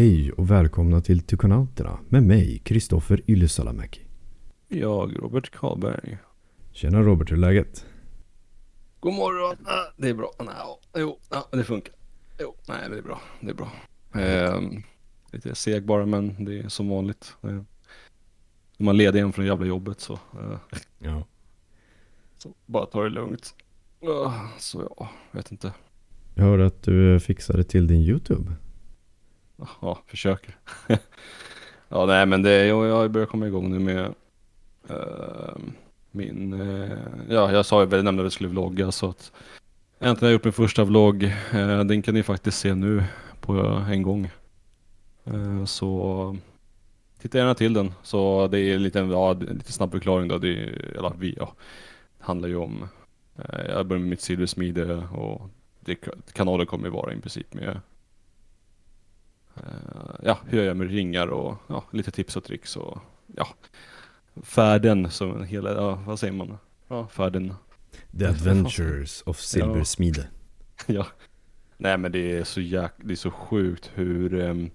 Hej och välkomna till Tykonauterna med mig, Kristoffer Ylsalamäki. Jag, Robert Karlberg. Tjena Robert, hur är läget? God morgon. Ah, det är bra. Nej, jo, det funkar. Jo, nej, det är bra. Det är bra. Eh, lite seg bara, men det är som vanligt. Eh, när man leder igen från jävla jobbet så, eh, Ja. så bara ta det lugnt. Ah, så ja, vet inte. Jag hörde att du fixade till din YouTube. Ja, försöker. ja, nej, men det, jag, jag börjar komma igång nu med uh, min, uh, ja, jag sa ju, jag nämnde att vi skulle vlogga så att äntligen har jag gjort min första vlogg. Uh, den kan ni faktiskt se nu på en gång. Eh, så titta gärna till den. Så det är en liten, ja, lite snabb förklaring då. Det, är, eller, vi, ja, det handlar ju om, eh, jag börjar med mitt silversmide och det, kanalen kommer ju vara i princip med ja, hur jag gör med ringar och ja, lite tips och tricks och ja, färden som hela, ja, vad säger man? Ja, färden. The Adventures of Silversmide. ja. Nej men det är så jäk, det är så sjukt hur, um,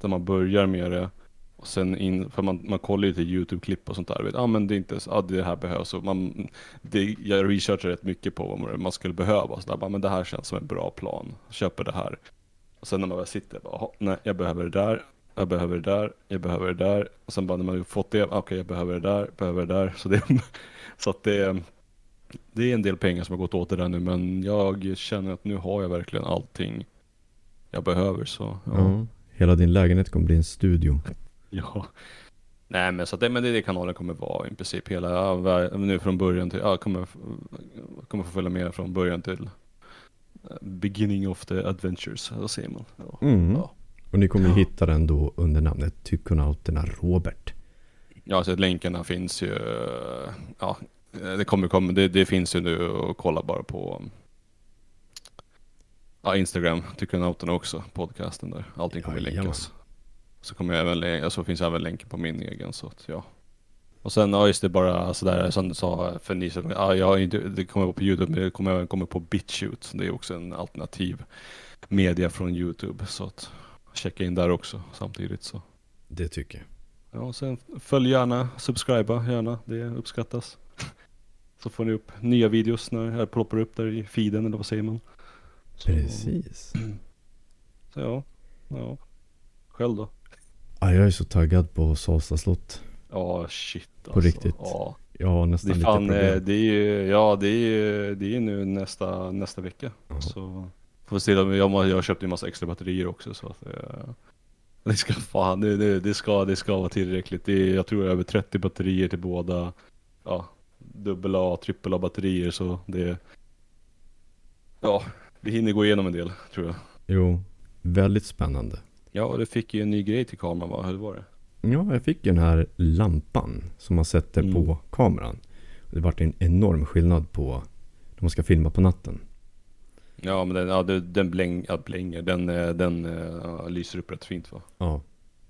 när man börjar med det och sen in, för man, man kollar lite YouTube-klipp och sånt där. Ja ah, men det är inte, ja ah, det här behövs. Och man, det, jag researchar rätt mycket på vad man skulle behöva. Så där, men det här känns som en bra plan. Köper det här. Och sen när man väl sitter, bara, nej jag behöver det där, jag behöver det där, jag behöver det där. Och sen bara när man fått det, okej okay, jag behöver det där, behöver det där. Så, det, så att det, det är en del pengar som har gått åt det där nu men jag känner att nu har jag verkligen allting jag behöver så. Ja. ja hela din lägenhet kommer bli en studio. Ja. Nej men så att det, men det är det kanalen kommer vara i princip hela, nu från början till, ja kommer, kommer få följa med från början till beginning of the adventures, vad säger man? Ja. Mm. ja. Och ni kommer ju hitta den då under namnet Tykonauterna Robert. Ja, så länkarna finns ju, ja, det kommer komma, det, det finns ju nu att kolla bara på ja, Instagram, Tykonauterna också, podcasten där. Allting kommer ja, länkas. Så kommer jag även, så finns även länkar på min egen så att ja. Och sen, ja just det bara sådär som du sa för ni som, ja, jag inte, det kommer på YouTube men det kommer även komma på BitChute. Det är också en alternativ media från YouTube. Så att checka in där också samtidigt så. Det tycker jag. Ja, och sen följ gärna, subscriba gärna, det uppskattas. Så får ni upp nya videos när det ploppar upp där i feeden eller vad säger man? Så, Precis. Så ja, ja. Själv då? Ja, jag är så taggad på Salsta slott. Ja, shit alltså. På riktigt. Ja. Har nästan det är fan, lite problem. Det är ju, ja det är ju, det är nu nästa, nästa vecka. Ja. Så får se, jag, jag har köpt en massa extra batterier också så att eh, det ska fan, det, det, det, ska, det ska vara tillräckligt. Det är, jag tror över 30 batterier till båda, ja, dubbel A, trippel A batterier så det, ja, vi hinner gå igenom en del tror jag. Jo, väldigt spännande. Ja, och du fick ju en ny grej till kameran va? Hur var det? Ja, jag fick den här lampan som man sätter mm. på kameran. Det vart en enorm skillnad på när man ska filma på natten. Ja, men den, ja, den bläng, ja, blänger, den, eh, den ja, eh, lyser upp rätt fint va? Ja,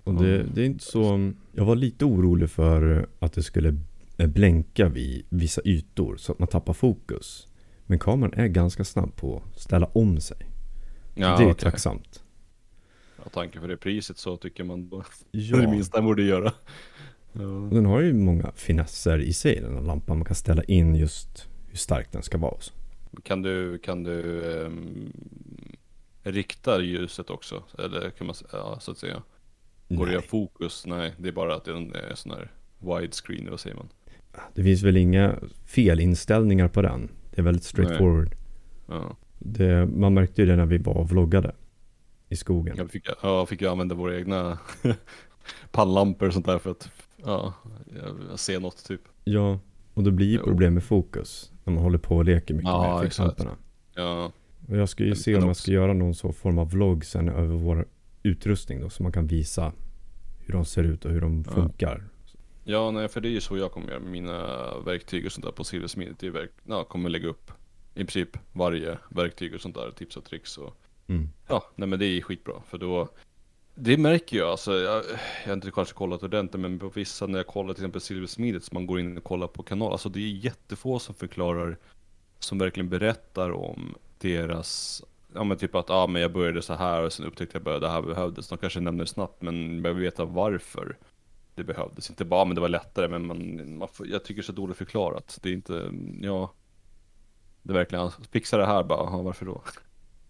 och det, det är inte så... Jag var lite orolig för att det skulle blänka vid vissa ytor så att man tappar fokus. Men kameran är ganska snabb på att ställa om sig. Ja, det är okay. tacksamt. Ja, tanke för det priset så tycker man då ja. det minsta man borde göra. Ja. Den har ju många finesser i sig den här lampan. Man kan ställa in just hur stark den ska vara. Kan du, kan du um, rikta ljuset också? Eller kan man, ja, så att säga. Går Nej. det att fokus? Nej, det är bara att det är en sån här widescreen, vad säger man? Det finns väl inga felinställningar på den. Det är väldigt straightforward. Ja. Det, man märkte ju det när vi var och vloggade i skogen. Jag fick, ja, fick ju använda våra egna pannlampor och sånt där för att ja, ser något typ. Ja, och det blir ju problem med fokus när man håller på och leker mycket ja, med fixlamporna. Ja. Och jag ska ju se om jag ska göra någon så form av vlogg sen över vår utrustning då, så man kan visa hur de ser ut och hur de funkar. Ja, nej, för det är ju så jag kommer göra med mina verktyg och sånt där på Silversmidet. Jag ja, kommer lägga upp i princip varje verktyg och sånt där, tips och tricks och Mm. Ja, nej men det är skitbra för då det märker jag alltså, jag, jag har inte kanske kollat ordentligt men på vissa när jag kollar till exempel Silversmidet som man går in och kollar på kanal, alltså det är jättefå som förklarar, som verkligen berättar om deras ja men typ att, ja men jag började så här och sen upptäckte jag att det här behövdes. De kanske nämner det snabbt men behöver veta varför det behövdes. Inte bara men det var lättare men man, man får, jag tycker det är så dåligt förklarat. Det är inte, ja. Det är verkligen, alltså, fixa det här bara, aha, varför då?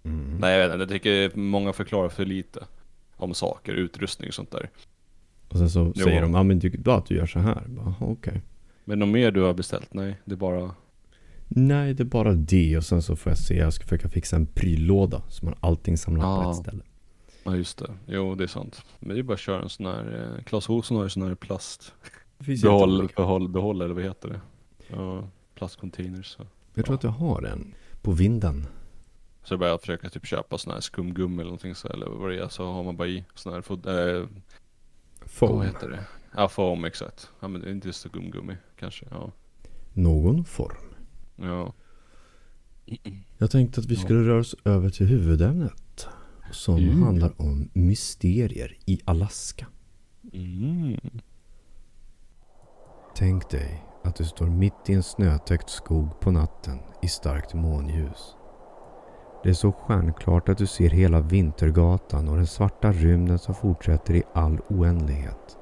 Mm. Nej jag vet inte, jag tycker många förklarar för lite. Om saker, utrustning och sånt där. Och sen så Jo. säger de, ja men det är bra att du gör så här. Bara, "Jaha, Okej. Men något mer du har beställt? Nej, det är bara Nej, det är bara det och sen så får jag se, jag ska försöka fixa en pryllåda så man allting samlat på Ah. ett ställe. Ja just det, jo det är sant. Men det är bara att köra en sån här, eh, Clas Ohlson har ju sån här plast behåll, behåll, behåll eller vad heter det? Ja, plastcontainers. Så. Jag tror att jag har en på vinden. Så det är bara att försöka typ köpa sån här skumgummi eller någonting så eller vad det är så har man bara i sån här, fod- eh, Foam. vad heter det? Ja foam exakt. Ja men det är inte just skumgummi kanske, ja. Någon form. Ja. Jag tänkte att vi Ja. skulle röra oss över till huvudämnet. Som Mm. handlar om mysterier i Alaska. Mm. Tänk dig att du står mitt i en snötäckt skog på natten i starkt månljus. Det är så stjärnklart att du ser hela Vintergatan och den svarta rymden som fortsätter i all oändlighet.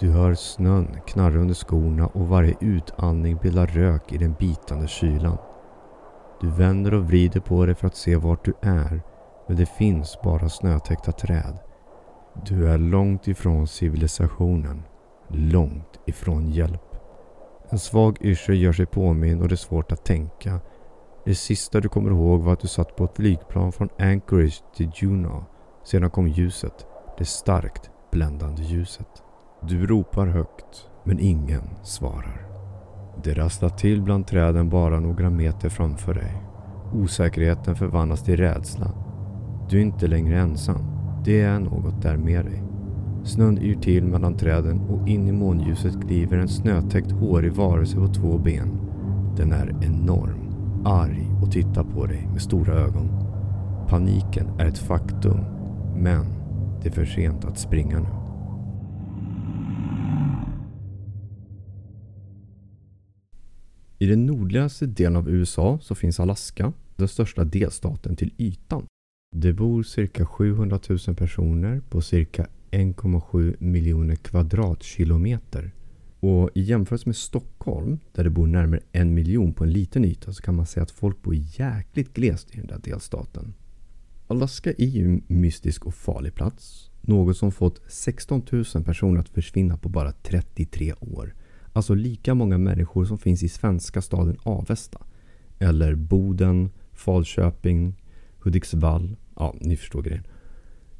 Du hör snön knarra under skorna och varje utandning bildar rök i den bitande kylan. Du vänder och vrider på dig för att se vart du är, men det finns bara snötäckta träd. Du är långt ifrån civilisationen långt ifrån hjälp. En svag yrsel gör sig påminn och det är svårt att tänka. Det sista du kommer ihåg var att du satt på ett flygplan från Anchorage till Juneau. Sedan kom ljuset. Det starkt bländande ljuset. Du ropar högt, men ingen svarar. Det rasslar till bland träden bara några meter framför dig. Osäkerheten förvandlas till rädsla. Du är inte längre ensam. Det är något där med dig. Snön yr till mellan träden och in i månljuset kliver en snötäckt hårig varelse på två ben. Den är enorm, arg och tittar på dig med stora ögon. Paniken är ett faktum, men det är för sent att springa nu. I den nordligaste delen av USA så finns Alaska, den största delstaten till ytan. Det bor cirka 700 000 personer på cirka 1,7 miljoner kvadratkilometer. Och i jämförelse med Stockholm, där det bor närmare en miljon på en liten yta, så kan man säga att folk bor jäkligt glest i den där delstaten. Alaska är ju en mystisk och farlig plats. Något som fått 16 000 personer att försvinna på bara 33 år. Alltså lika många människor som finns i svenska staden Avesta. Eller Boden, Falköping, Hudiksvall. Ja, ni förstår grejen.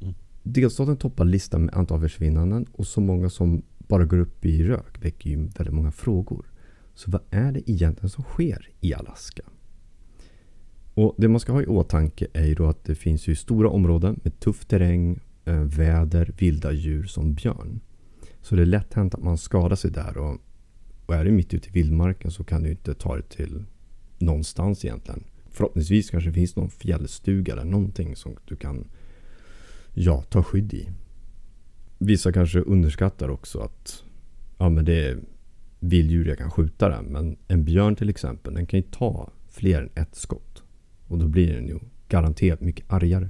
Mm. Delstaten toppar listan med antal försvinnanden och så många som bara går upp i rök väcker ju väldigt många frågor. Så vad är det egentligen som sker i Alaska? Och Det man ska ha i åtanke är ju då att det finns ju stora områden med tuff terräng, eh, väder, vilda djur som björn. Så det är lätt hänt att man skadar sig där och, och är du mitt ute i vildmarken så kan du inte ta dig till någonstans egentligen. Förhoppningsvis kanske det finns någon fjällstuga eller någonting som du kan ja, ta skydd i. Vissa kanske underskattar också att ja, men det är vilddjur jag kan skjuta den. Men en björn till exempel, den kan ju ta fler än ett skott. Och då blir den ju garanterat mycket argare.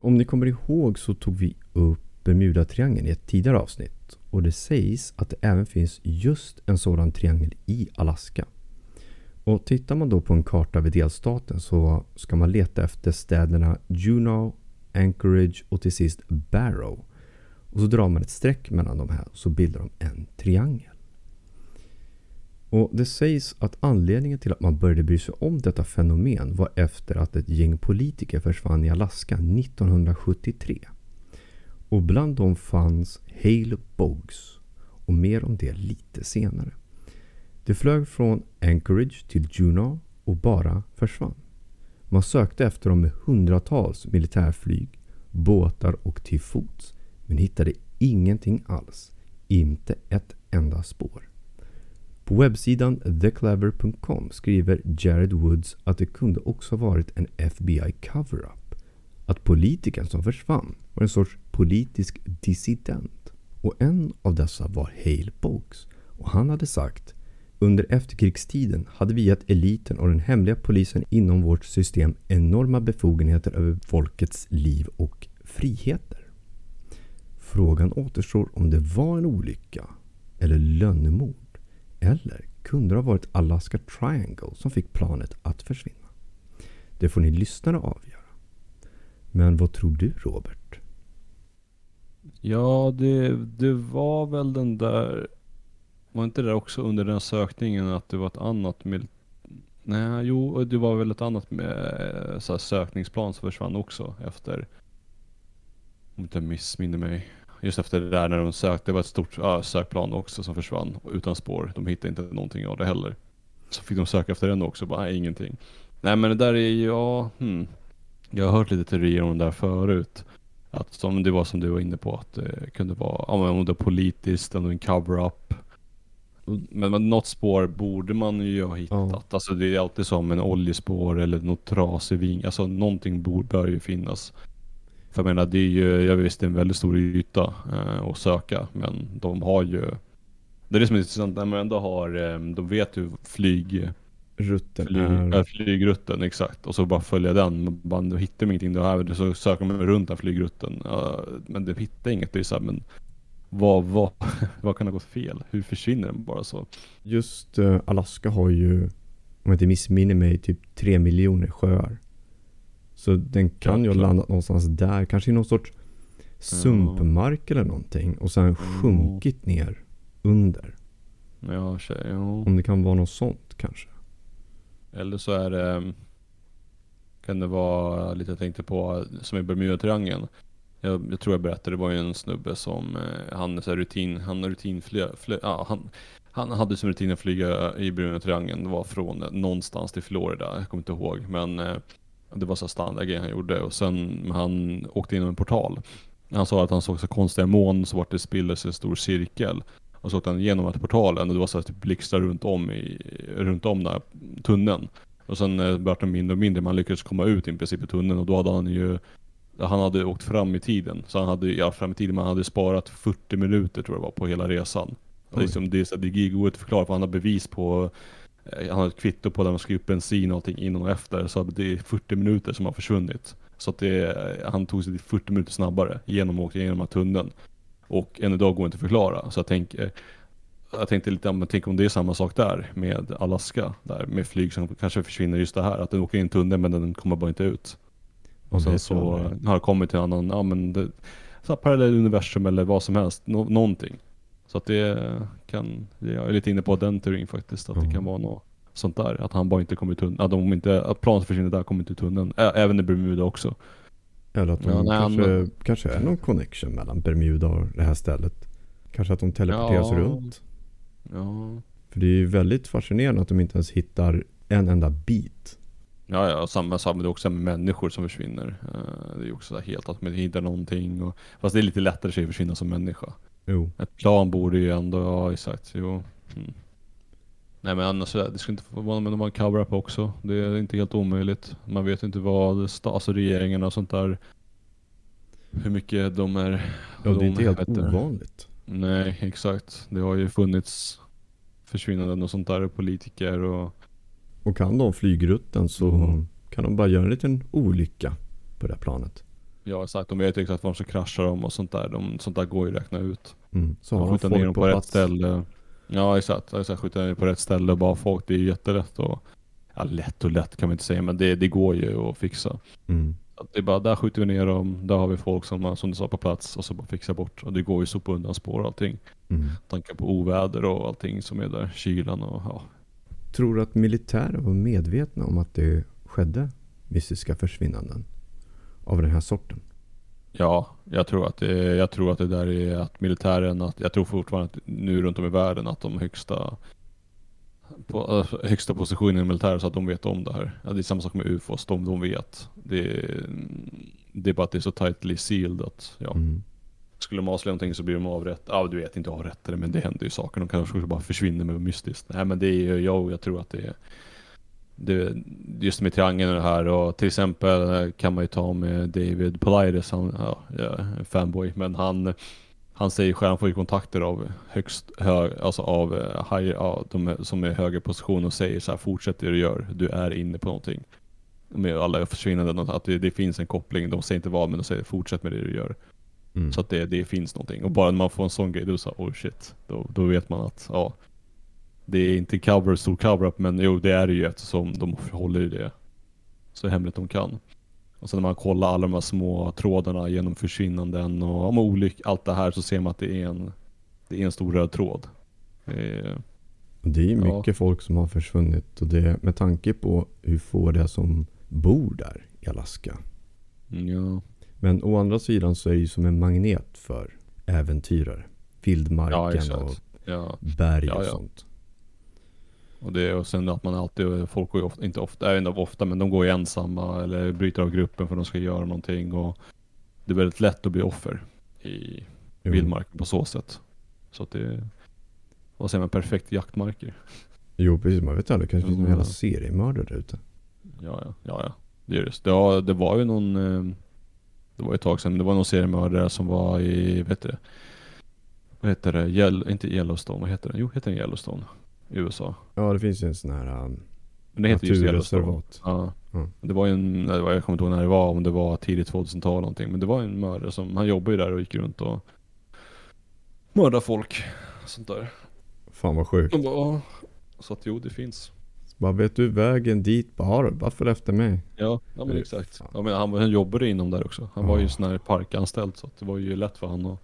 Om ni kommer ihåg så tog vi upp Bermuda-triangeln i ett tidigare avsnitt. Och det sägs att det även finns just en sådan triangel i Alaska. Och tittar man då på en karta över delstaten så ska man leta efter städerna Juneau, Anchorage och till sist Barrow. Och så drar man ett streck mellan de här och så bildar de en triangel. Och Det sägs att anledningen till att man började bry sig om detta fenomen var efter att ett gäng politiker försvann i Alaska 1973. Och bland dem fanns Hale Boggs. Och mer om det lite senare. Det flög från Anchorage till Juneau och bara försvann. Man sökte efter dem med hundratals militärflyg, båtar och till fots. Men hittade ingenting alls. Inte ett enda spår. På webbsidan theclever.com skriver Jared Woods att det kunde också varit en FBI cover-up. Att politikern som försvann var en sorts politisk dissident. Och en av dessa var Hale Boggs. Och han hade sagt under efterkrigstiden hade vi gett eliten och den hemliga polisen inom vårt system enorma befogenheter över folkets liv och friheter. Frågan återstår om det var en olycka eller lönnemord. eller kunde det ha varit Alaska Triangle som fick planet att försvinna? Det får ni lyssnare avgöra. Men vad tror du Robert? Ja, det, det var väl den där... Var inte det där också under den sökningen att det var ett annat mil... Nej, jo, det var väl ett annat med så här, sökningsplan som försvann också efter... Om jag inte missminner mig. Just efter det där när de sökte, det var ett stort ja, sökplan också som försvann utan spår. De hittade inte någonting av det heller. Så fick de söka efter den också, bara nej, ingenting. Nej men det där är ju, ja, hmm. Jag har hört lite teorier om det där förut. Att som det var som du var inne på, att det kunde vara, ja, om det var politiskt, om det var en cover-up. Men, men något spår borde man ju ha hittat. Ja. Alltså det är alltid som en oljespår eller något trasig ving. Alltså någonting bor, bör ju finnas. För jag menar det är ju, jag visst det är en väldigt stor yta eh, att söka. Men de har ju, det är det som är intressant när man ändå har, eh, de vet ju flyg, Rutten flyg, är... äh, flygrutten exakt. Och så bara följa den. Bara, då hittar de ingenting. Då, här, så söker man runt den flygrutten. Uh, men de hittar inget. Det är så här, men vad, vad, vad kan ha gått fel? Hur försvinner den bara så? Just eh, Alaska har ju, om jag inte missminner mig, typ 3 miljoner sjöar. Så den kan ju ha landat någonstans där, kanske i någon sorts sumpmark eller någonting. Och sen sjunkit ner under. Ja, tjej, ja. Om det kan vara något sånt kanske. Eller så är det Kan det vara lite jag tänkte på som i Bermuda-triangeln jag, jag tror jag berättade, det var ju en snubbe som eh, Han så här rutin, han har rutinflyg, fly, ja, han, han hade som rutin att flyga i Bermuda-triangeln Det var från någonstans till Florida, jag kommer inte ihåg men eh, Det var så här standardgrej han gjorde och sen han åkte in i en portal Han sa att han såg så konstiga moln så vart det spilldes en stor cirkel och så åkte han igenom den här portalen och det var så här typ blixtar runt om i, runt om den här tunneln. Och sen eh, vart det mindre och mindre, man lyckades komma ut i princip i tunneln och då hade han ju han hade åkt fram i tiden, så han hade, ja fram i tiden, men han hade sparat 40 minuter tror jag det var på hela resan. Liksom, det, är så, det inte att förklara för han har bevis på Han har ett kvitto på där man skrivit upp bensin och allting innan och efter, så det är 40 minuter som har försvunnit. Så att det, han tog sig dit 40 minuter snabbare genom att åka igenom den här tunneln. Och än idag går det inte att förklara. Så jag tänker jag tänkte lite, men tänk om det är samma sak där med Alaska, där med flyg som kanske försvinner just det här. Att den åker in i en tunnel men den kommer bara inte ut. Och Man sen så har det kommit till en annan, ja men det, så parallell universum eller vad som helst, nå, någonting. Så att det kan, jag är lite inne på den teorin faktiskt, att det Ja. kan vara något sånt där. Att han bara inte kommer i tunneln, att, de inte, att planet försvinner där kommer inte i tunneln. Ä, även i Bermuda också. Eller att de Ja, nej, kanske, han- kanske är någon connection mellan Bermuda och det här stället. Kanske att de teleporteras Ja. runt. Ja. För det är ju väldigt fascinerande att de inte ens hittar en enda bit. Ja, ja, samma sak med det också med människor som försvinner. Eh, det är ju också helt att man inte hittar någonting. Och, fast det är lite lättare att försvinna som människa. Jo. Ett plan borde ju ändå, ja exakt, jo. Mm. Nej men annars, det skulle inte förvåna mig om en cover-up också. Det är inte helt omöjligt. Man vet inte vad, alltså regeringarna och sånt där. Hur mycket de är... Ja, det är inte helt heter- ovanligt. Nej, exakt. Det har ju funnits försvinnanden och sånt där, politiker och... Och kan de flygrutten så Mm. kan de bara göra en liten olycka på det här planet. Ja exakt, de vet exakt var de ska krascha dem och sånt där. De, sånt där går ju att räkna ut. Mm. Så har skjuter ner dem på, på rätt plats. ställe. Ja exakt, exakt skjuter ner på rätt ställe och bara folk. Det är ju jättelätt och Ja lätt och lätt kan man inte säga men det, det går ju att fixa. Mm. Att det är bara, där skjuter vi ner dem, där har vi folk som, har- som du sa på plats och så bara fixa bort. Och det går ju så på undan spår och allting. Mm. Tankar på oväder och allting som är där, kylan och ja. Tror du att militären var medvetna om att det skedde mystiska försvinnanden av den här sorten? Ja, jag tror att det, jag tror att det där är att militären, att, jag tror fortfarande att nu runt om i världen att de högsta på, äh, högsta positionen i militären så att de vet om det här. Ja, det är samma sak med UFOs, de, de vet. Det, det är bara att det är så tightly sealed att ja, Mm. skulle de avslöja någonting så blir de avrätt. Ja du vet inte avrättade men det händer ju saker. De kanske bara försvinner med mystiskt. Nej men det är ju, jag, jag tror att det är det, just med triangeln och det här och till exempel kan man ju ta med David Politis, han, ja, är fanboy, men han, han säger själv, han får ju kontakter av högst hög, alltså av eh, high, ja, de som är i högre position och säger så här, fortsätt det du gör, du är inne på någonting. Med alla försvinnanden, att det, det finns en koppling, de säger inte vad men de säger fortsätt med det du gör. Mm. Så att det, det finns någonting. Och bara när man får en sån grej, då så oh shit. Då, då vet man att, ja. Det är inte cover, stor cover-up, men jo det är det ju eftersom de håller i det så hemligt de kan. Och sen när man kollar alla de här små trådarna genom försvinnanden och om olyck, allt det här så ser man att det är en, det är en stor röd tråd. Eh, Det är Ja. mycket folk som har försvunnit och det med tanke på hur få det är som bor där i Alaska. ja, Men å andra sidan så är det ju som en magnet för äventyrare. ja Vildmarken och exakt. Ja, berg Ja, och ja. sånt. Och, det, och sen att man alltid, folk går ju ofta, inte ofta, även ofta, men de går ju ensamma eller bryter av gruppen för att de ska göra någonting och det är väldigt lätt att bli offer i Jo. vildmarken på så sätt. Så att det, vad säger man, perfekt jaktmarker. Jo precis, man vet aldrig. Kanske finns Mm. jävla seriemördare där ute. Ja, ja, ja, ja. Det är det. Ja, det var ju någon, eh, det var ett tag sedan, det var någon seriemördare som var i, vet du det? Vad heter det? Yell, inte Yellowstone, vad heter det? Jo, heter den Yellowstone? I USA. Ja det finns ju en sån här um, Men det heter just Yellowstone. Ja. Mm. Det var ju en, jag kommer inte ihåg när det var, om det var tidigt 2000-tal någonting. Men det var en mördare som, han jobbade ju där och gick runt och mördade folk. Sånt där. Fan vad sjukt. Och bara, ja. så att jo, det finns. Bara vet du vägen dit? Bara, bara följ efter mig. Ja, ja men exakt. Ja, men han, han jobbade inom där också. Han var ju Ja. sån här parkanställd så att det var ju lätt för han att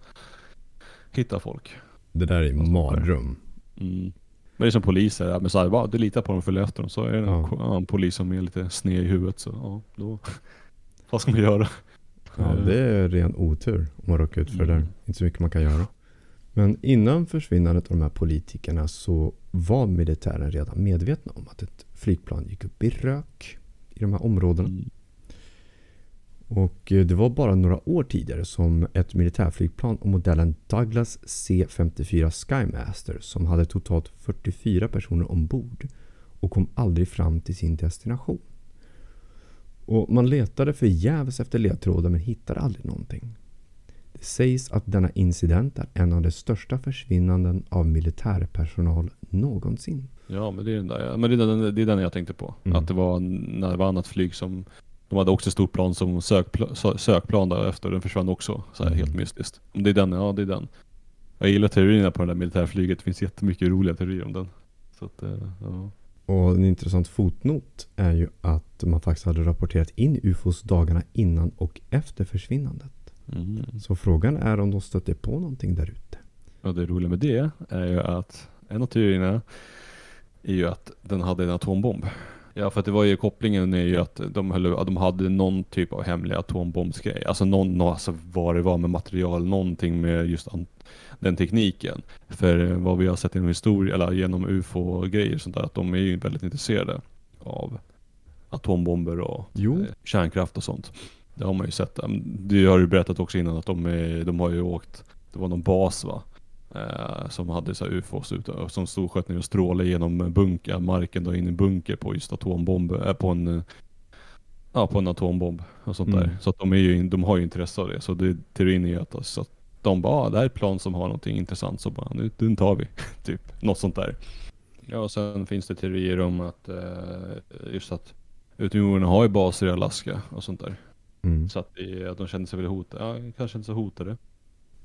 hitta folk. Det där är mardröm. Mm. Men det är som poliser, ja, men så här, bara, du litar på dem följer efter dem. Så är det en, Ja. en polis som är lite sned i huvudet så ja, då, vad ska man göra? Ja, det är ren otur om man råkar ut för det Mm. där. Inte så mycket man kan göra. Men innan försvinnandet av de här politikerna så var militären redan medvetna om att ett flygplan gick upp i rök i de här områdena. Mm. Och eh, det var bara några år tidigare som ett militärflygplan av modellen Douglas C-54 Skymaster som hade totalt 44 personer ombord och kom aldrig fram till sin destination. Och man letade förgäves efter ledtrådar men hittade aldrig någonting. Det sägs att denna incident är en av de största försvinnanden av militärpersonal någonsin. Ja men det är den där, men det är den, det är den jag tänkte på. Mm. Att det var när det var annat flyg som de hade också ett stort plan som sökplan, sö- sökplan där efter, den försvann också. Så här, Mm. helt mystiskt. Om det är den, ja det är den. Jag gillar teorierna på det där militärflyget, det finns jättemycket roliga teorier om den. Så att, eh, ja. Och en intressant fotnot är ju att man faktiskt hade rapporterat in UFOs dagarna innan och efter försvinnandet. Mm. Så frågan är om de stötte på någonting där ute. Och det roliga med det är ju att en av teorierna är ju att den hade en atombomb. Ja, för att det var ju kopplingen är ju att de, höll, att de hade någon typ av hemlig atombombsgrej. Alltså någon, nå- alltså vad det var med material, någonting med just den tekniken. För eh, vad vi har sett genom historia, eller genom ufo-grejer sånt där, att de är ju väldigt intresserade av atombomber och Jo. eh, kärnkraft och sånt. Det har man ju sett. Det har du berättat också innan att de, är, de har ju åkt, det var någon bas va? Eh, som hade så här ufos ute och som stod sköt ner och strålade genom bunker, marken då in i en bunker på just atombomber, äh, på en eh, Ja på en atombomb och sånt Mm. där. Så att de, är ju, de har ju intresse av det. Så det, teorin är ju att, så att de bara, ah, det här är ett plan som har någonting intressant så bara, nu den tar vi. typ, något sånt där. Ja och sen finns det teorier om att eh, just att utomjordingarna har ju baser i Alaska och sånt där. Mm. Så att, det, att de kände sig väl hotade, ja kanske inte så hotade.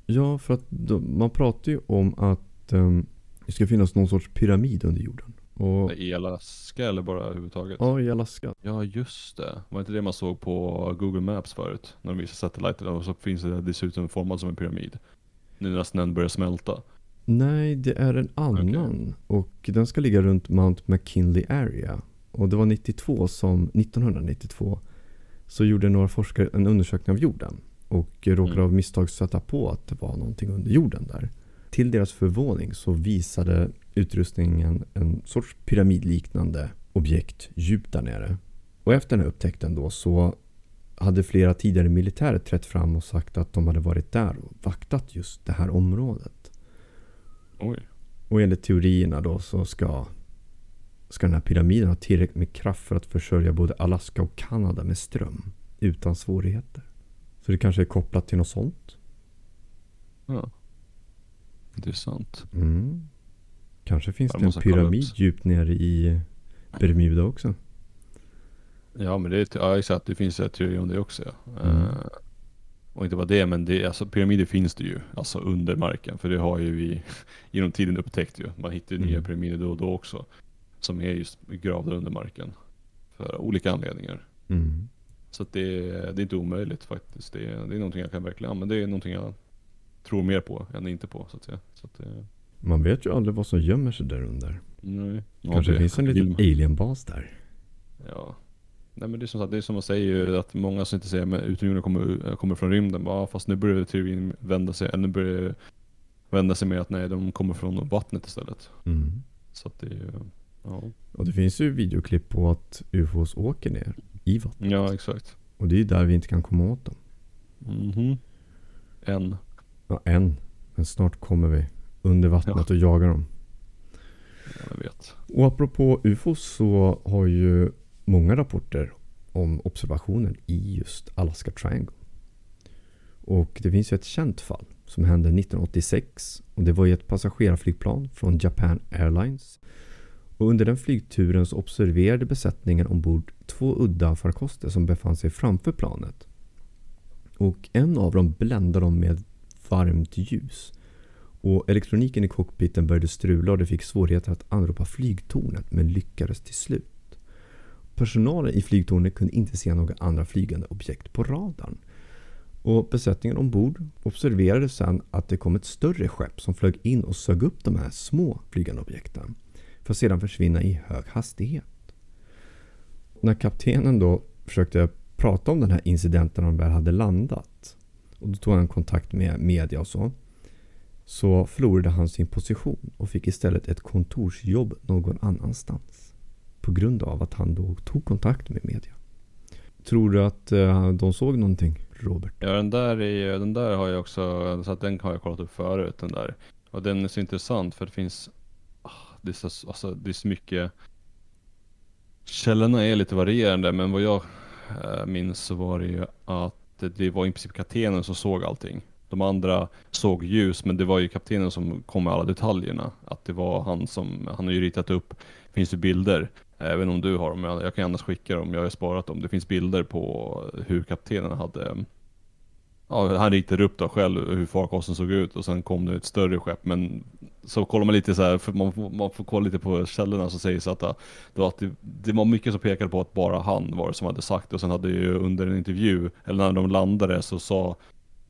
Ja, för att de, man pratar ju om att ehm, det ska finnas någon sorts pyramid under jorden. Och, I Alaska eller bara överhuvudtaget? ja, i Alaska. Ja just det. Var inte det man såg på Google Maps förut? När de visade satelliter och så finns det dessutom formad som en pyramid. Nu när snön börjar smälta. Nej, det är en annan. Och den ska ligga runt Mount McKinley Area. Och det var 92 som, 1992 så gjorde några forskare en undersökning av jorden. Och råkade Mm. av misstag sätta på att det var någonting under jorden där. Till deras förvåning så visade utrustningen en sorts pyramidliknande objekt djupt där nere. Och efter den här upptäckten då så hade flera tidigare militärer trätt fram och sagt att de hade varit där och vaktat just det här området. Oj. Och enligt teorierna då så ska, ska den här pyramiden ha tillräckligt med kraft för att försörja både Alaska och Kanada med ström utan svårigheter. Så det kanske är kopplat till något sånt? Ja. Intressant. Mm. Kanske finns Jag det en pyramid djupt nere i Bermuda också. Ja men det är, ja exakt, det finns teorier om det också ja. Mm. Eh, och inte bara det, men det, alltså, pyramider finns det ju, alltså under marken. För det har ju vi genom tiden upptäckt ju. Man hittar ju nya Mm. pyramider då och då också. Som är just gravda under marken. För olika anledningar. Mm. Så att det, det är inte omöjligt faktiskt. Det, är- det är någonting jag kan verkligen, ja, men det är någonting jag tror mer på än inte på så att säga. Så att, det- Man vet ju aldrig vad som gömmer sig där under. nej. Ja, Kanske det- finns en liten alienbas där. Ja. Nej men det är som sagt, det är som man säger ju att många som inte säger men utomjordingar kommer, kommer från rymden. Ja fast nu börjar teorin vända sig, eller nu börjar vända sig med att nej de kommer från vattnet istället. Mm. Så att det är ju, ja. Och det finns ju videoklipp på att UFOs åker ner i vattnet. Ja exakt. Och det är där vi inte kan komma åt dem. Mhm. En. Ja, än. Men snart kommer vi under vattnet och jagar dem. Ja, jag vet. Och apropå UFOs så har ju många rapporter om observationer i just Alaska Triangle. Och det finns ju ett känt fall som hände 1986. Och det var i ett passagerarflygplan från Japan Airlines. Och under den flygturen så observerade besättningen ombord två udda farkoster som befann sig framför planet. Och en av dem bländade dem med varmt ljus. Och elektroniken i cockpiten började strula och det fick svårigheter att anropa flygtornet men lyckades till slut. Personalen i flygtornet kunde inte se några andra flygande objekt på radarn. Och besättningen ombord observerade sedan att det kom ett större skepp som flög in och sög upp de här små flygande objekten. För att sedan försvinna i hög hastighet. När kaptenen då försökte prata om den här incidenten när de väl hade landat. Och då tog han kontakt med media och så så förlorade han sin position och fick istället ett kontorsjobb någon annanstans. På grund av att han då tog kontakt med media. Tror du att eh, de såg någonting, Robert? Ja den där, är, den där har jag också, så att den har jag kollat upp förut den där. Och den är så intressant för det finns, det är så, alltså, det är så mycket Källorna är lite varierande men vad jag eh, minns så var det ju att det, var i princip kaptenen som såg allting. De andra såg ljus men det var ju kaptenen som kom med alla detaljerna. Att det var han som, han har ju ritat upp, finns det bilder, även om du har dem, jag, jag kan annars skicka dem, jag har sparat dem. Det finns bilder på hur kaptenen hade Ja, han ritade upp då själv hur farkosten såg ut och sen kom det ett större skepp. Men så kollar man lite så här, för man, man får kolla lite på källorna så sägs att, det, var att det, det var mycket som pekade på att bara han var det som hade sagt det. Och sen hade ju under en intervju, eller när de landade så sa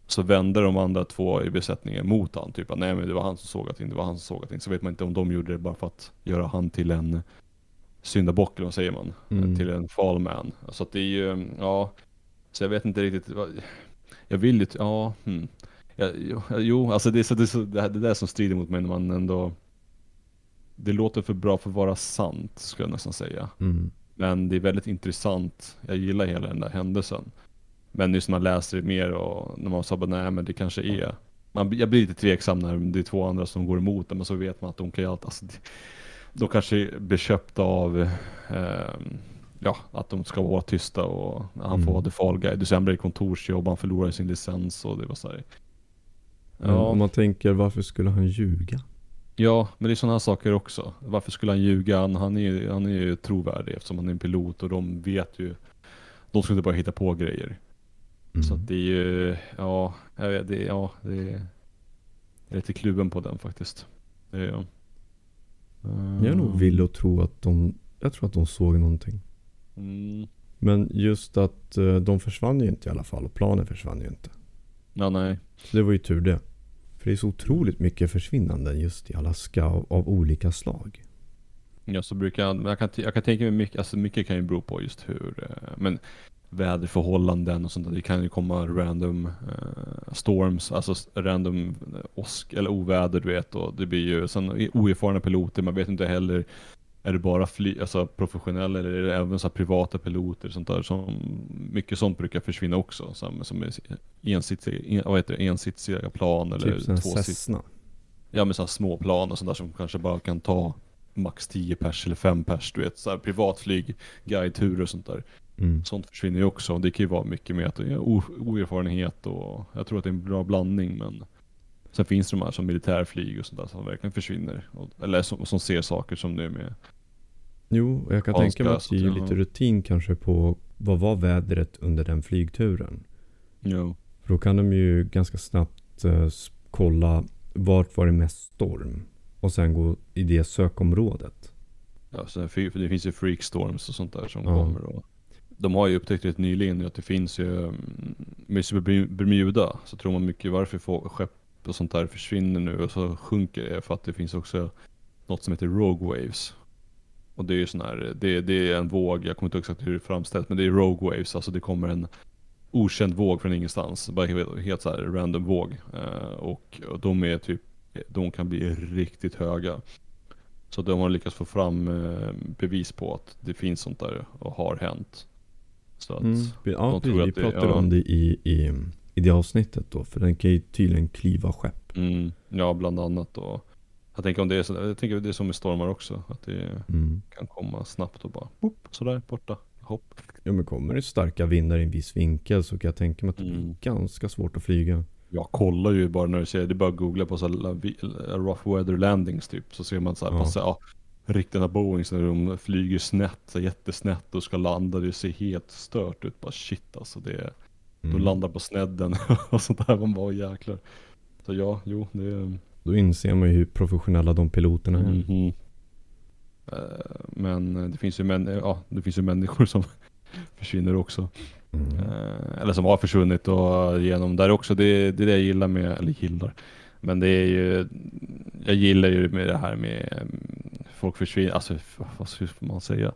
så vände de andra två i besättningen mot han. Typ att nej men det var han som såg allting, det var han som såg allting. Så vet man inte om de gjorde det bara för att göra han till en syndabock eller vad säger man? Mm. Till en fall man. Så att det är ju, ja. Så jag vet inte riktigt. Jag vill ju, ja. Hmm. Ja, jo, alltså det är, så, det, är så, det, här- det där som strider mot mig när man ändå Det låter för bra för att vara sant skulle jag nästan säga. Mm. Men det är väldigt intressant. Jag gillar hela den där händelsen. Men just när man läser det mer och när man sa bara nej men det kanske är. Man, jag blir lite tveksam när det är två andra som går emot det men så vet man att de kan ju allt. Alltså, de kanske blir köpta av ehm, Ja, att de ska vara tysta och han Mm. får vara the fall guy. Du sen blir det kontorsjobb, han förlorar sin licens och det var så här. Ja. om man tänker varför skulle han ljuga? Ja, men det är sådana saker också. Varför skulle han ljuga? Han, han, är, han är ju trovärdig eftersom han är en pilot och de vet ju. De skulle inte bara hitta på grejer. Mm. Så att det är ju, ja, jag vet, det, ja, det är, lite kluven på den faktiskt. Det är jag. Jag är nog villig att tro att de, jag tror att de såg någonting. Mm. Men just att eh, de försvann ju inte i alla fall och planen försvann ju inte. Ja, nej. Så det var ju tur det. För det är så otroligt mycket försvinnanden just i Alaska av, av olika slag. Ja, så brukar jag, men jag kan, jag kan tänka mig mycket, alltså mycket kan ju bero på just hur, eh, men väderförhållanden och sånt där. Det kan ju komma random uh, storms, alltså random eh, åsk eller oväder du vet. Och det blir ju, sen oerfarna piloter, man vet inte heller, är det bara fly, alltså professionella eller är det även så här privata piloter sånt där som, mycket sånt brukar försvinna också. Som, som är ensitsiga, en, vad heter det, ensitsiga plan eller typ här tvåsitsiga. Ja men sådana små plan och sånt där som kanske bara kan ta max 10 pers eller 5 pers, du vet. Så här privatflyg, guideturer och sånt där. Mm. Sånt försvinner ju också. Det kan ju vara mycket med att oerfarenhet och jag tror att det är en bra blandning men Sen finns det de här som militärflyg och sånt där som verkligen försvinner. Och, eller som, som ser saker som nu med Jo, och jag kan tänka mig att det är lite rutin kanske på vad var vädret under den flygturen. Jo. För då kan de ju ganska snabbt eh, kolla vart var det mest storm. Och sen gå i det sökområdet. Ja, så för det finns ju freakstorms och sånt där som Ja. kommer. Och de har ju upptäckt rätt nyligen att det finns ju, mm, med just Bermu- Bermuda så tror man mycket varför skepp och sånt där försvinner nu och så sjunker det för att det finns också något som heter Rogue Waves. Och det är ju sån här, det, det är en våg, jag kommer inte ihåg exakt hur det är framställt, men det är Rogue Waves, alltså det kommer en okänd våg från ingenstans. Bara helt, helt så här random våg. Eh, och, och de är typ, de kan bli riktigt höga. Så de har lyckats få fram eh, bevis på att det finns sånt där och har hänt. Så att, Mm. Vi- Ja, precis. tror Vi att det- pratade ja. om det i, i, i det avsnittet då. För den kan ju tydligen kliva skepp. mm, ja bland annat och jag tänker om det är så, jag tänker det är som med stormar också. Att det Mm. kan komma snabbt och bara boop, sådär borta. Hopp. Ja men kommer det starka vindar i en viss vinkel så kan jag tänka mig att det blir Mm. ganska svårt att flyga. Jag kollar ju bara när du ser, det är bara att googla på så här rough weather landings typ. Så ser man så här, Ja. passa, ja, riktiga Boeings när de flyger snett, så jättesnett och ska landa. Det ser helt stört ut. Bara shit alltså. Det är, Mm. De landar på snedden och sånt där. Man bara jäklar. Så ja, jo det är... Då inser man ju hur professionella de piloterna är. Mhm. Eh, Men det finns ju, män, ja, det finns ju människor som försvinner också. Mm. Eh, Eller som har försvunnit och genom där också. Det, det är det jag gillar med, eller gillar. Men det är ju, jag gillar ju med det här med mm, folk försvinner, alltså vad ska man säga?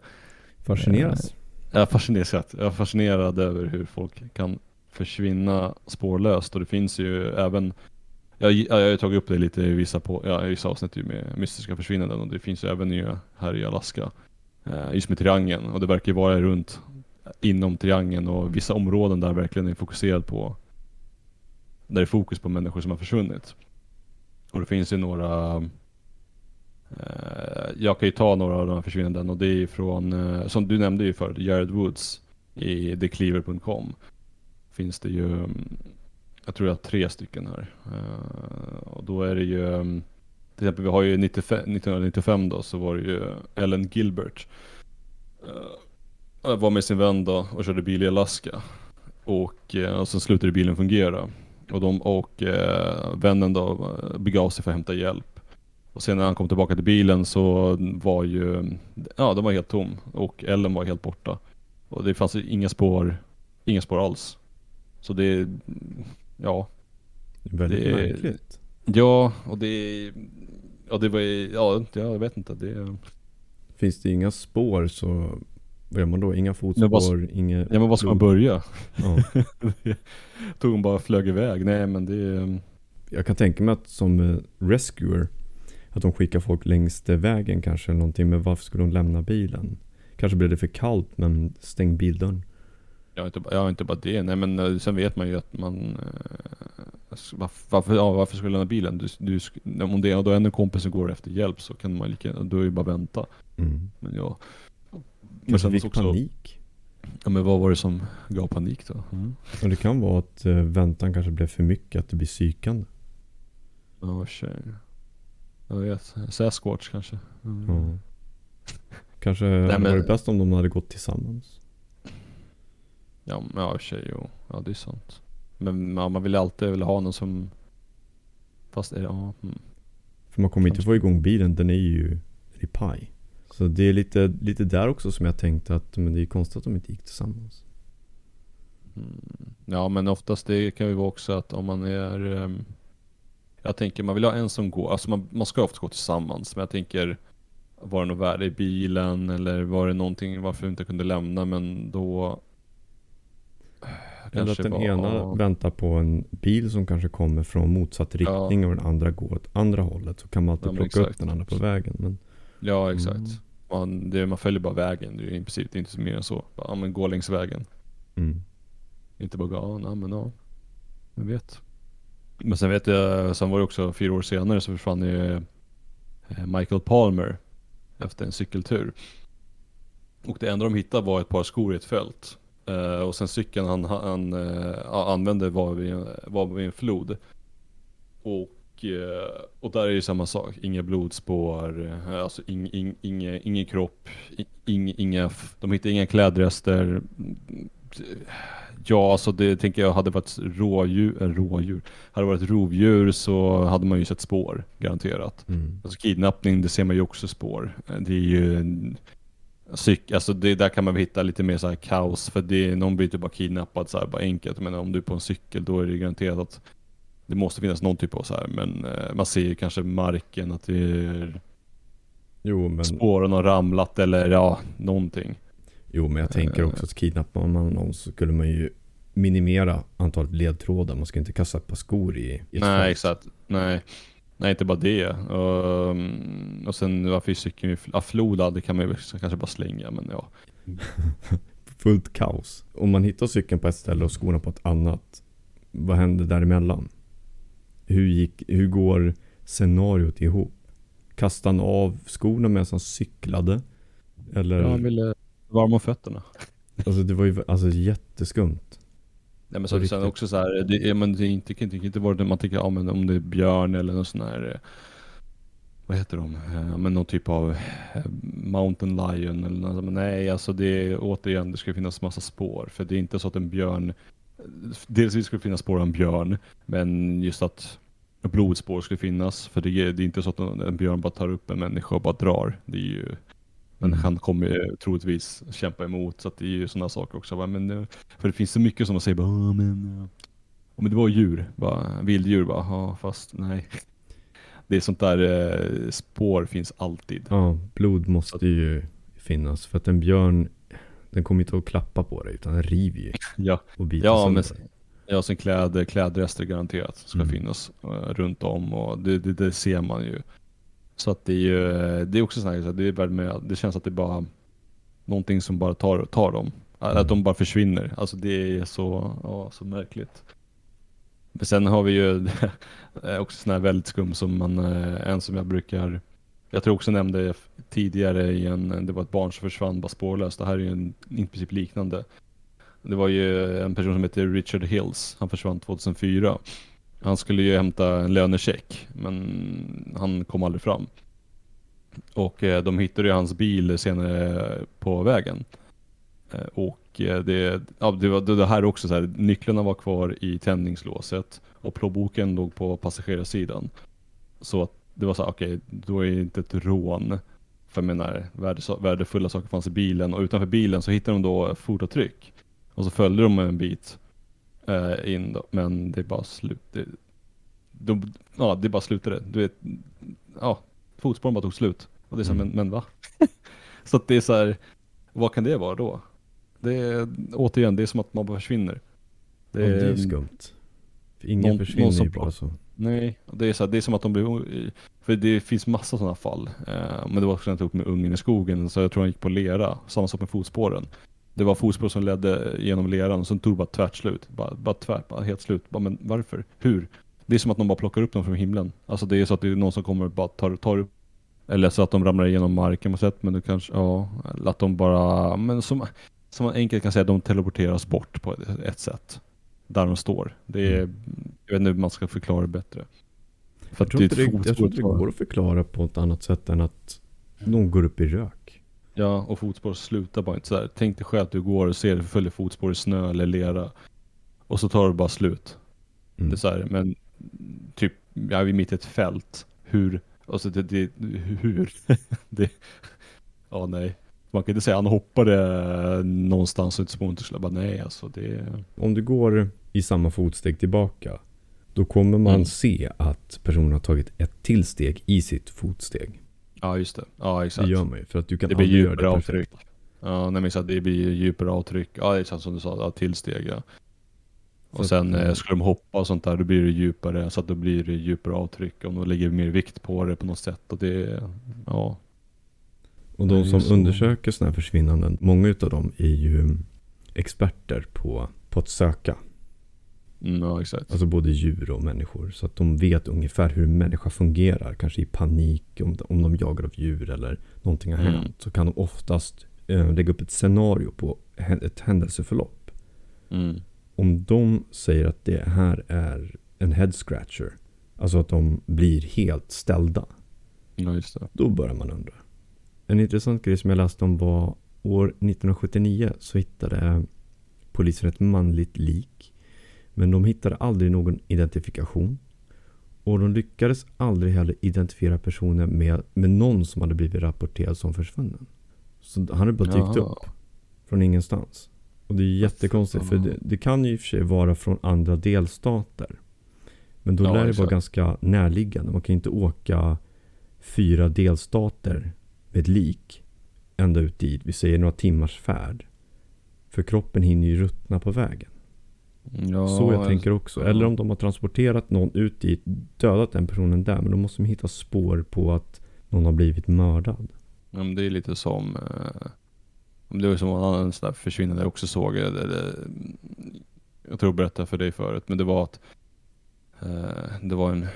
Fascineras. Jag är fascinerad, jag är fascinerad över hur folk kan försvinna spårlöst och det finns ju även jag, jag har ju tagit upp det lite i vissa, på, ja, i vissa avsnitt ju med mystiska försvinnanden och det finns ju även ju här i Alaska. Eh, just med triangeln och det verkar ju vara runt inom triangeln och vissa områden där verkligen är fokuserat på där det är fokus på människor som har försvunnit. Och det finns ju några eh, Jag kan ju ta några av de här försvinnanden och det är från, eh, som du nämnde ju förut, Jared Woods i thecleaver.com Finns det ju, mm, jag tror jag har tre stycken här. Eh, och då är det ju, mm, till exempel vi har ju 95, 1995 då så var det ju Ellen Gilbert. Uh, var med sin vän då och körde bil i Alaska. Och, eh, och sen slutade bilen fungera. Och, de, och eh, vännen då begav sig för att hämta hjälp. Och sen när han kom tillbaka till bilen så var ju, ja den var helt tom. Och Ellen var helt borta. Och det fanns inga spår, inga spår alls. Så det, ja. Väldigt det är- märkligt. Ja, och det, ja det var ja jag vet inte. Det, Finns det inga spår så vad gör man då? Inga fotspår, vad- inget ja men var ska man börja? Ja. Tog hon bara flög iväg? Nej men det, Jag kan tänka mig att som eh, rescuer att de skickar folk längs vägen kanske eller någonting. Men varför skulle de lämna bilen? Kanske blev det för kallt men stäng bildörren. Ja inte, ja, inte bara det. Nej men eh, sen vet man ju att man... Eh, varför, varför, ja, varför skulle lämna bilen? Du, du, om det är då är en kompis som går efter hjälp så kan man lika då är det bara vänta. Mm. Men ja. Men sen fick också, panik. Ja men vad var det som gav panik då? Mm. Och det kan vara att eh, väntan kanske blev för mycket, att det blir psykande. Ja tjej. Jag vet. Sasquatch kanske. Mm. Ja. Kanske hade men- varit bäst om de hade gått tillsammans. Ja, men ja i och för sig jo. Ja det är sant. Men ja, man vill alltid vilja ha någon som... Fast ja. Mm. För man kommer inte få igång bilen, den är ju i paj. Så det är lite, lite där också som jag tänkte att men det är konstigt att de inte gick tillsammans. Mm. Ja men oftast det kan ju vara också att om man är ehm, Jag tänker man vill ha en som går, alltså man, man ska ofta gå tillsammans men jag tänker Var det något värde i bilen eller var det någonting varför vi inte kunde lämna men då Eller att den var- ena ja. väntar på en bil som kanske kommer från motsatt riktning och den andra går åt andra hållet. Så kan man alltid Ja, plocka upp exakt. den andra på vägen. Men, Ja exakt Mm. man, det, man följer bara vägen, det är i princip det är inte så mer än så bara, Ja men gå längs vägen mm. Inte bara ja, nej men ja. Jag vet. Men sen vet jag, sen var det också fyra år senare så försvann ju eh, Michael Palmer efter en cykeltur. Och det enda de hittade var ett par skor i ett fält. Eh, och sen cykeln han, han eh, ja, använde var vid, var vid en flod. Och eh, och där är det samma sak, inga blodspår, eh, alltså ing, ing, inga, ingen kropp, ing, inga, de hittar inga klädrester. Ja, alltså det tänker jag hade varit rådjur, äh, rådjur, hade det varit rovdjur så hade man ju sett spår, garanterat. Mm. Alltså kidnappning, det ser man ju också spår. Det är ju Psyk, alltså det, där kan man väl hitta lite mer så här kaos för det, någon blir typ bara kidnappad så här, bara enkelt. Men om du är på en cykel då är det garanterat att det måste finnas någon typ av så här, men eh, man ser ju kanske marken att det är Jo, men, spåren har ramlat eller ja, någonting. jo, men jag tänker också att kidnappar man någon så skulle man ju minimera antalet ledtrådar. Man ska inte kasta ett par skor i, i Nej fält. exakt, nej. Nej inte bara det. Och, mm, och sen varför är cykeln ja, floda, det kan man ju kanske bara slänga men ja. Fullt kaos. Om man hittar cykeln på ett ställe och skorna på ett annat. Vad händer däremellan? Hur, gick, hur går scenariot ihop? Kastade han av skorna medan han cyklade? Eller? Jag ville varma fötterna. Alltså det var ju alltså, jätteskumt. Nej men så, sen riktigt. också så här, det, är, men det är inte, det kan inte vara det man tänker, ja men om det är björn eller någon sån här eh, Vad heter de? Eh, Ja, men någon typ av eh, Mountain Lion eller något, men nej alltså det är återigen, det ska finnas massa spår. För det är inte så att en björn Dels ska det finnas spår av en björn, men just att blodspår skulle finnas. För det är, det är inte så att en björn bara tar upp en människa och bara drar. Det är ju Människan kommer ju troligtvis kämpa emot, så att det är ju sådana saker också. Men, eh, för det finns så mycket som man säger bara, "Ja, men, eh, ja, men det var djur, bara, vilddjur bara, ja fast nej. Det är sånt där eh, spår finns alltid. Ja, blod måste ju finnas. För att en björn, den kommer inte att klappa på dig utan den river ju Ja, och biter ja men dig. ja, sen kläder, klädrester garanterat ska Mm. finnas eh, runt om och det, det, det ser man ju. Så att det är ju, eh, det är också sånt här, det, är med, det känns att det är bara någonting som bara tar, tar dem. Mm. Att de bara försvinner. Alltså det är så, ja, så märkligt. Men sen har vi ju också sån här väldigt skum som man, eh, en som jag brukar, jag tror också nämnde tidigare i en, det var ett barn som försvann bara spårlöst. Det här är ju en, i princip liknande. Det var ju en person som heter Richard Hills, han försvann 2004. Han skulle ju hämta en lönecheck, men han kom aldrig fram. Och eh, de hittade ju hans bil senare på vägen. Eh, och eh, det, ja, det, var, det, här också så här, nycklarna var kvar i tändningslåset och plånboken låg på passagerarsidan. Så att det var så här, okej, då är det inte ett rån. För jag menar, värdefulla saker fanns i bilen och utanför bilen så hittade de då fotavtryck. Och så följde de en bit eh, in då, men det är bara slut. Det, de, ja, det bara slutade. Du vet, ja, fotspåren bara tog slut. Och det är så Mm. men, men va? så att det är så här, vad kan det vara då? Det är, återigen, det är som att man bara försvinner. Det är, ja, det är skumt. För ingen någon- försvinner någon som ju bara så. Nej, det är, så här, det är som att de blir, för det finns massa sådana fall. Eh, men det var också när jag tog upp med ungen i skogen, så jag tror han gick på lera. Samma sak med fotspåren. Det var fotspår som ledde genom leran och sen tog det bara tvärt slut. Bara, bara tvärt, bara helt slut. Bara, men varför? Hur? Det är som att någon bara plockar upp dem från himlen. Alltså det är så att det är någon som kommer och bara tar, tar upp eller så att de ramlar igenom marken på sätt, men det kanske, ja, eller att de bara, men som, som man enkelt kan säga, de teleporteras bort på ett, sätt. Där de står. Det är, jag vet inte hur man ska förklara det bättre. För Jag tror, inte det, jag tror inte det går att förklara på ett annat sätt än att någon går upp i rök. Ja, och fotspår slutar bara inte sådär. Tänk dig själv att du går och ser, följer fotspår i snö eller lera. Och så tar det bara slut. Mm. Det är så här, men typ, jag är mitt i ett fält. Hur? Alltså det, det hur? det, ja nej. Man kan inte säga han hoppade någonstans och inte bara nej alltså det Om du går i samma fotsteg tillbaka, då kommer man Mm. se att personen har tagit ett till steg i sitt fotsteg. Ja just det. Ja Det exakt. gör man ju, för att du kan Det blir aldrig göra djupare det avtryck. perfekt. Ja, nej men så att det blir djupare avtryck. Ja, det sant som du sa, ja, tillsteg ja. Så Och att, sen eh, eh, skulle de hoppa och sånt där, då blir det djupare, så att då blir det djupare avtryck. Om de lägger mer vikt på det på något sätt. Och det, ja. Och det de som så. undersöker sådana här försvinnanden, många utav dem är ju experter på, på att söka. Mm, ja exakt. Alltså både djur och människor. Så att de vet ungefär hur en människa fungerar. Kanske i panik om, om de jagar av djur eller någonting har Mm. hänt. Så kan de oftast eh, lägga upp ett scenario på ett händelseförlopp. Mm. Om de säger att det här är en head scratcher. Alltså att de blir helt ställda. Ja, just det. Då börjar man undra. En intressant grej som jag läste om var år 1979 så hittade polisen ett manligt lik. Men de hittade aldrig någon identifikation. Och de lyckades aldrig heller identifiera personen med, med någon som hade blivit rapporterad som försvunnen. Så han hade bara dykt Jaha. upp från ingenstans. Och det är jättekonstigt för det, det kan ju i och för sig vara från andra delstater. Men då Ja, lär det vara ganska närliggande. Man kan inte åka fyra delstater med ett lik ända ut dit. Vi säger några timmars färd. För kroppen hinner ju ruttna på vägen. Ja, Så jag tänker också. Eller om de har transporterat någon ut dit, dödat den personen där. Men då måste de hitta spår på att någon har blivit mördad. Ja, men det är lite som, eh, det var som en annan sån där försvinnande jag också såg. Det, det, jag tror jag berättade för dig förut, men det var att eh, det var en,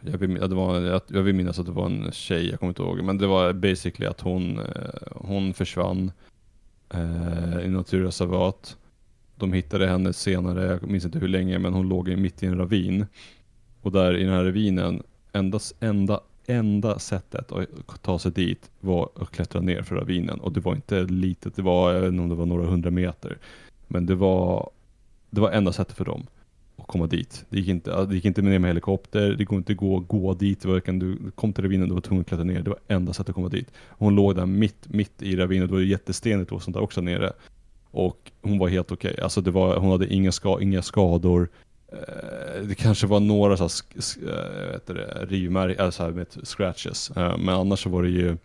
jag vill, det var, jag, jag vill minnas att det var en tjej, jag kommer inte ihåg, men det var basically att hon, eh, hon försvann eh, i naturreservat. De hittade henne senare, jag minns inte hur länge, men hon låg mitt i en ravin. Och där i den här ravinen, enda, enda, enda sättet att ta sig dit var att klättra ner för ravinen. Och det var inte litet, det var, jag vet inte om det var några hundra meter. Men det var, det var enda sättet för dem att komma dit. Det gick inte, det gick inte ner med helikopter, det går inte gå, gå dit, varken du kom till ravinen, du var tvungen att klättra ner. Det var enda sättet att komma dit. Hon låg där mitt, mitt i ravinen, det var ju jättestenigt och sånt där också nere. Och hon var helt okej. Alltså det var, hon hade inga, ska, inga skador. Eh, det kanske var några så här, eh, det, rivmärken, alltså här med scratches. Eh, men annars så var det ju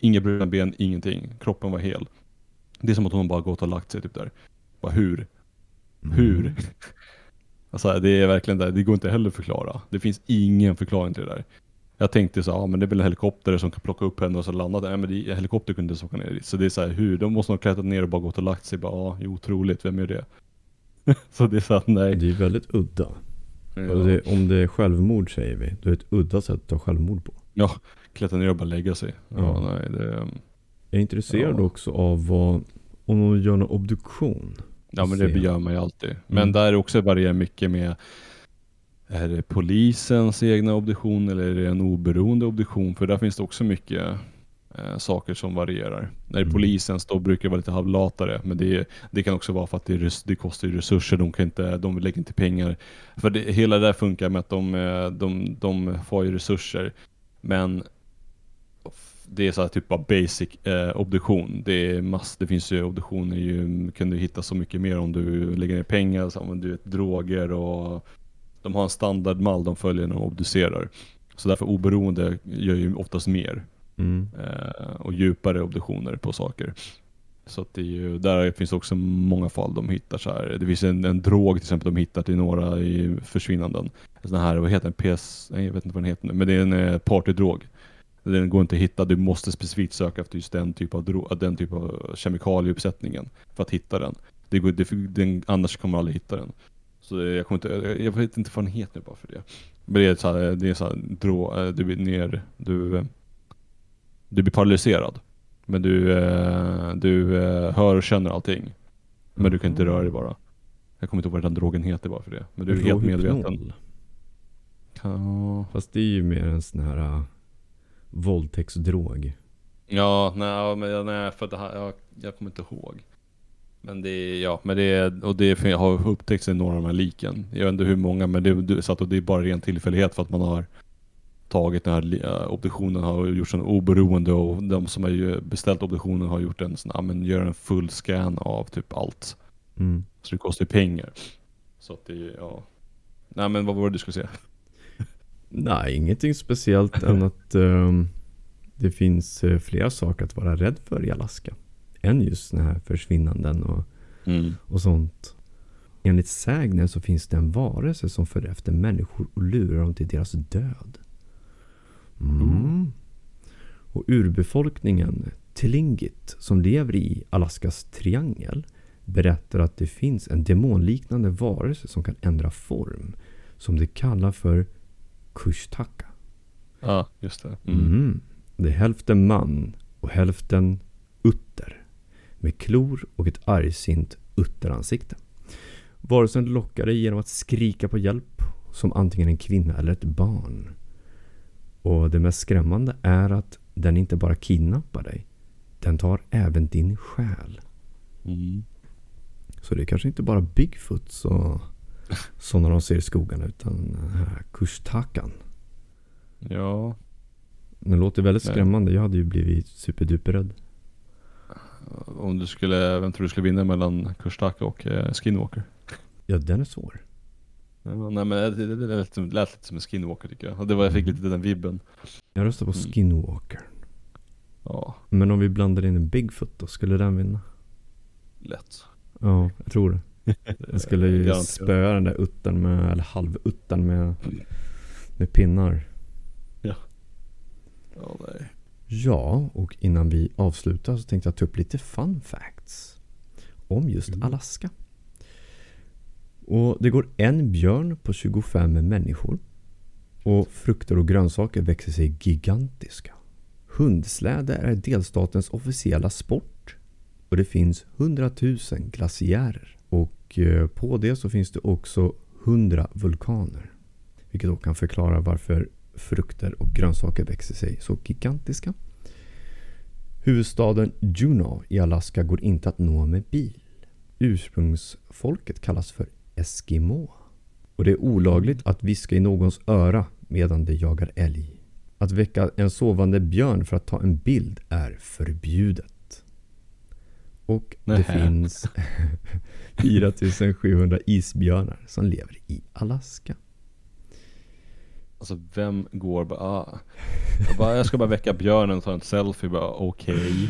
inga brutna ben, ingenting. Kroppen var hel. Det är som att hon bara gått och lagt sig typ där. Bara hur? Hur? Alltså det är verkligen där, det går inte heller att förklara. Det finns ingen förklaring till det där. Jag tänkte så ja men det är väl en helikopter som kan plocka upp henne och så landa där. Nej men det, helikopter kunde inte åka ner dit. Så det är så här, hur? De måste ha klättrat ner och bara gått och lagt sig. Bara, ja, otroligt, vem gör det? så det är så att nej. Det är väldigt udda. Ja. Det, om det är självmord säger vi, då är det ett udda sätt att ta självmord på. Ja, klättra ner och bara lägga sig. Ja, Ja. nej det... Jag är intresserad Ja. också av vad, om de gör någon obduktion. Ja men det gör man ju alltid. Men Mm. där är också varierar mycket med är det polisens egna obduktion eller är det en oberoende obduktion? För där finns det också mycket eh, saker som varierar. När det är Mm. polisens då brukar det vara lite halvlatare. Men det, det kan också vara för att det, res- det kostar resurser. De, kan inte, de lägger inte pengar. För det, hela det där funkar med att de, eh, de, de får ju resurser. Men det är så här typ av basic eh, obduktion. Det, är mass, det finns ju obduktioner, ju, kan du hitta så mycket mer om du lägger ner pengar, så använder du vet, droger och de har en standardmall de följer när de obducerar. Så därför oberoende gör ju oftast mer Mm. eh, och djupare obduktioner på saker. Så att det är ju, där finns också många fall de hittar så här. Det finns en, en drog till exempel de hittar till några i försvinnanden. En sån här, vad heter den? PS, nej, jag vet inte vad den heter nu, men det är en eh, partydrog. Den går inte att hitta, du måste specifikt söka efter just den typ av, dro- den typ av kemikalieuppsättningen för att hitta den. Det går, det, den annars kommer man aldrig hitta den. Det, jag, kommer inte, jag, vet inte vad den heter nu bara för det. Men det är så här, det är så här, drå, eh, du blir ner, du, eh, du blir paralyserad. Men du, eh, du eh, hör och känner allting. Men du kan inte röra dig bara. Jag kommer inte ihåg vad den drogen heter bara för det. Men du är helt medveten. Ja, Fast det är ju mer en sån här uh, våldtäktsdrog. Ja, nej, men nej för det här, jag, jag kommer inte ihåg. Men det ja, men det och det har upptäckts i några av de här liken. Jag vet inte hur många, men det, det, så att det är bara ren tillfällighet för att man har tagit den här äh, obduktionen, har gjorts en oberoende och de som har beställt obduktionen har gjort en sån, ja, men gör en full scan av typ allt. Mm. Så det kostar ju pengar. Så att det, ja. Nej men vad var det du skulle säga? Nej, ingenting speciellt än att ehm, det finns eh, flera saker att vara rädd för i Alaska. Än just såna här försvinnanden och, Mm. och sånt. Enligt sägnen så finns det en varelse som följer efter människor och lurar dem till deras död. Mm. Mm. Och urbefolkningen Tlingit som lever i Alaskas triangel berättar att det finns en demonliknande varelse som kan ändra form. Som de kallar för Kushtaka. Ja, just det. Mm. Mm. Det är hälften man och hälften utter. Med klor och ett argsint utteransikte. Varelsen lockar dig genom att skrika på hjälp som antingen en kvinna eller ett barn. Och det mest skrämmande är att den inte bara kidnappar dig. Den tar även din själ. Mm. Så det är kanske inte bara Bigfoots och sådana de ser i skogarna utan den här Kushtakan. Ja, Det låter väldigt skrämmande. Jag hade ju blivit superduperrädd. Om du skulle, vem tror du skulle vinna mellan Kushtaka och eh, Skinwalker? Ja, den är svår. Ja, nej men det, det, det lät, lät lite som en Skinwalker tycker jag. Det var, jag fick lite den vibben. Jag röstar på Mm. Skinwalker. Ja, Men om vi blandar in en Bigfoot då, skulle den vinna? lätt. Ja, jag tror det. Den skulle ju Garanterat. spöa den där utten med, eller halvutten med, med pinnar. Ja, nej. Ja, och innan vi avslutar så tänkte jag ta upp lite fun facts. Om just Mm. Alaska. Och det går en björn på 25 människor. Och frukter och grönsaker växer sig gigantiska. Hundsläde är delstatens officiella sport. Och det finns 100 000 glaciärer. Och eh, på det så finns det också 100 vulkaner. Vilket då kan förklara varför frukter och grönsaker växer sig så gigantiska. Huvudstaden Juneau i Alaska går inte att nå med bil. Ursprungsfolket kallas för Eskimo. Och det är olagligt att viska i någons öra medan de jagar älg. Att väcka en sovande björn för att ta en bild är förbjudet. Och det Nähä. finns 4700 isbjörnar som lever i Alaska. Alltså vem går bara, ah. jag, bara, jag ska bara väcka björnen och ta en selfie, bara okej.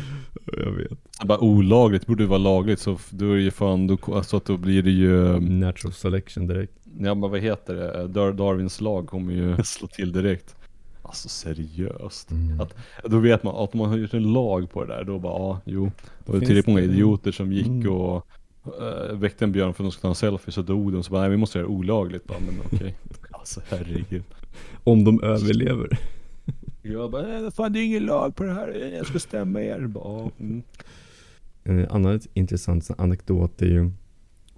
Jag vet. Så Bara olagligt, borde det vara lagligt så då är det ju fan, då, alltså då blir det ju, Natural selection direkt. ja men vad heter det, Dar Darwins lag kommer ju slå till direkt. Alltså seriöst. Mm. Att, då vet man att man har gjort en lag på det där, då bara ja, jo. Och det är tillräckligt många idioter som gick Mm. och äh, väckte en björn för att de skulle ta en selfie, så dog de. Så bara, nej vi måste göra det olagligt. Bara, men okej. Alltså herregud. Om de överlever. Jag bara, fan det är ingen lag på det här, jag ska stämma er. Bara, mm. En annan intressant anekdot är ju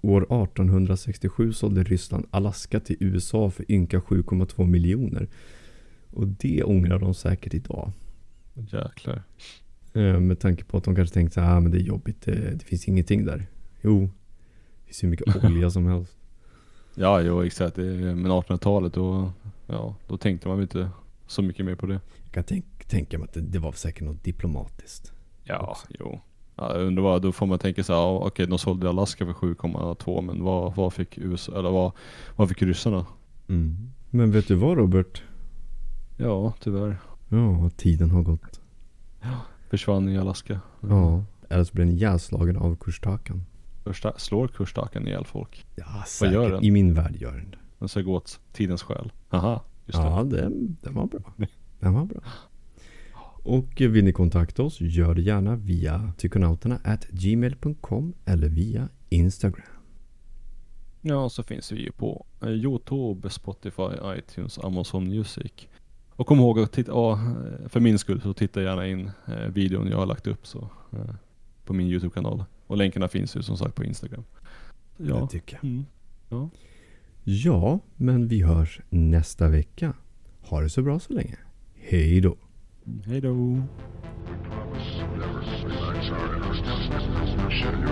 År 1867 sålde Ryssland Alaska till USA för ynka 7,2 miljoner. Och det ångrar de säkert idag. Jäklar. Eh, Med tanke på att de kanske tänkte att ah, men det är jobbigt, det, det finns ingenting där. Jo, det finns hur mycket olja som helst. Ja, jo exakt. Men 1800-talet då, ja, då tänkte man inte så mycket mer på det. Jag kan tänk, tänka mig att det, det var säkert något diplomatiskt. Ja, också. jo. Ja, jag undrar vad, då får man tänka så här, ja, okej de sålde Alaska för 7,2 men vad, vad fick USA, eller vad, vad fick ryssarna? Mm. Men vet du vad Robert? Ja, tyvärr. Ja, tiden har gått. Försvann i Alaska. Ja, eller så blir den ihjälslagen av kurstakan. Slår kursstaken ihjäl folk? Ja, säkert. gör den? I min värld gör den det. Den ska gå åt tidens själ. Aha, just det. Ja, den, den var bra. Den var bra. Och vill ni kontakta oss, gör det gärna via psykonauterna at gmail.com eller via Instagram. Ja, så finns vi ju på eh, Youtube, Spotify, iTunes, Amazon Music. Och kom ihåg att titta, ja, eh, för min skull så titta gärna in eh, videon jag har lagt upp så, på min Youtube-kanal. Och länkarna finns ju som sagt på Instagram. Det Ja. tycker jag. Mm. Ja. Ja, men vi hörs nästa vecka. Ha det så bra så länge. Hej då! Hej då! Share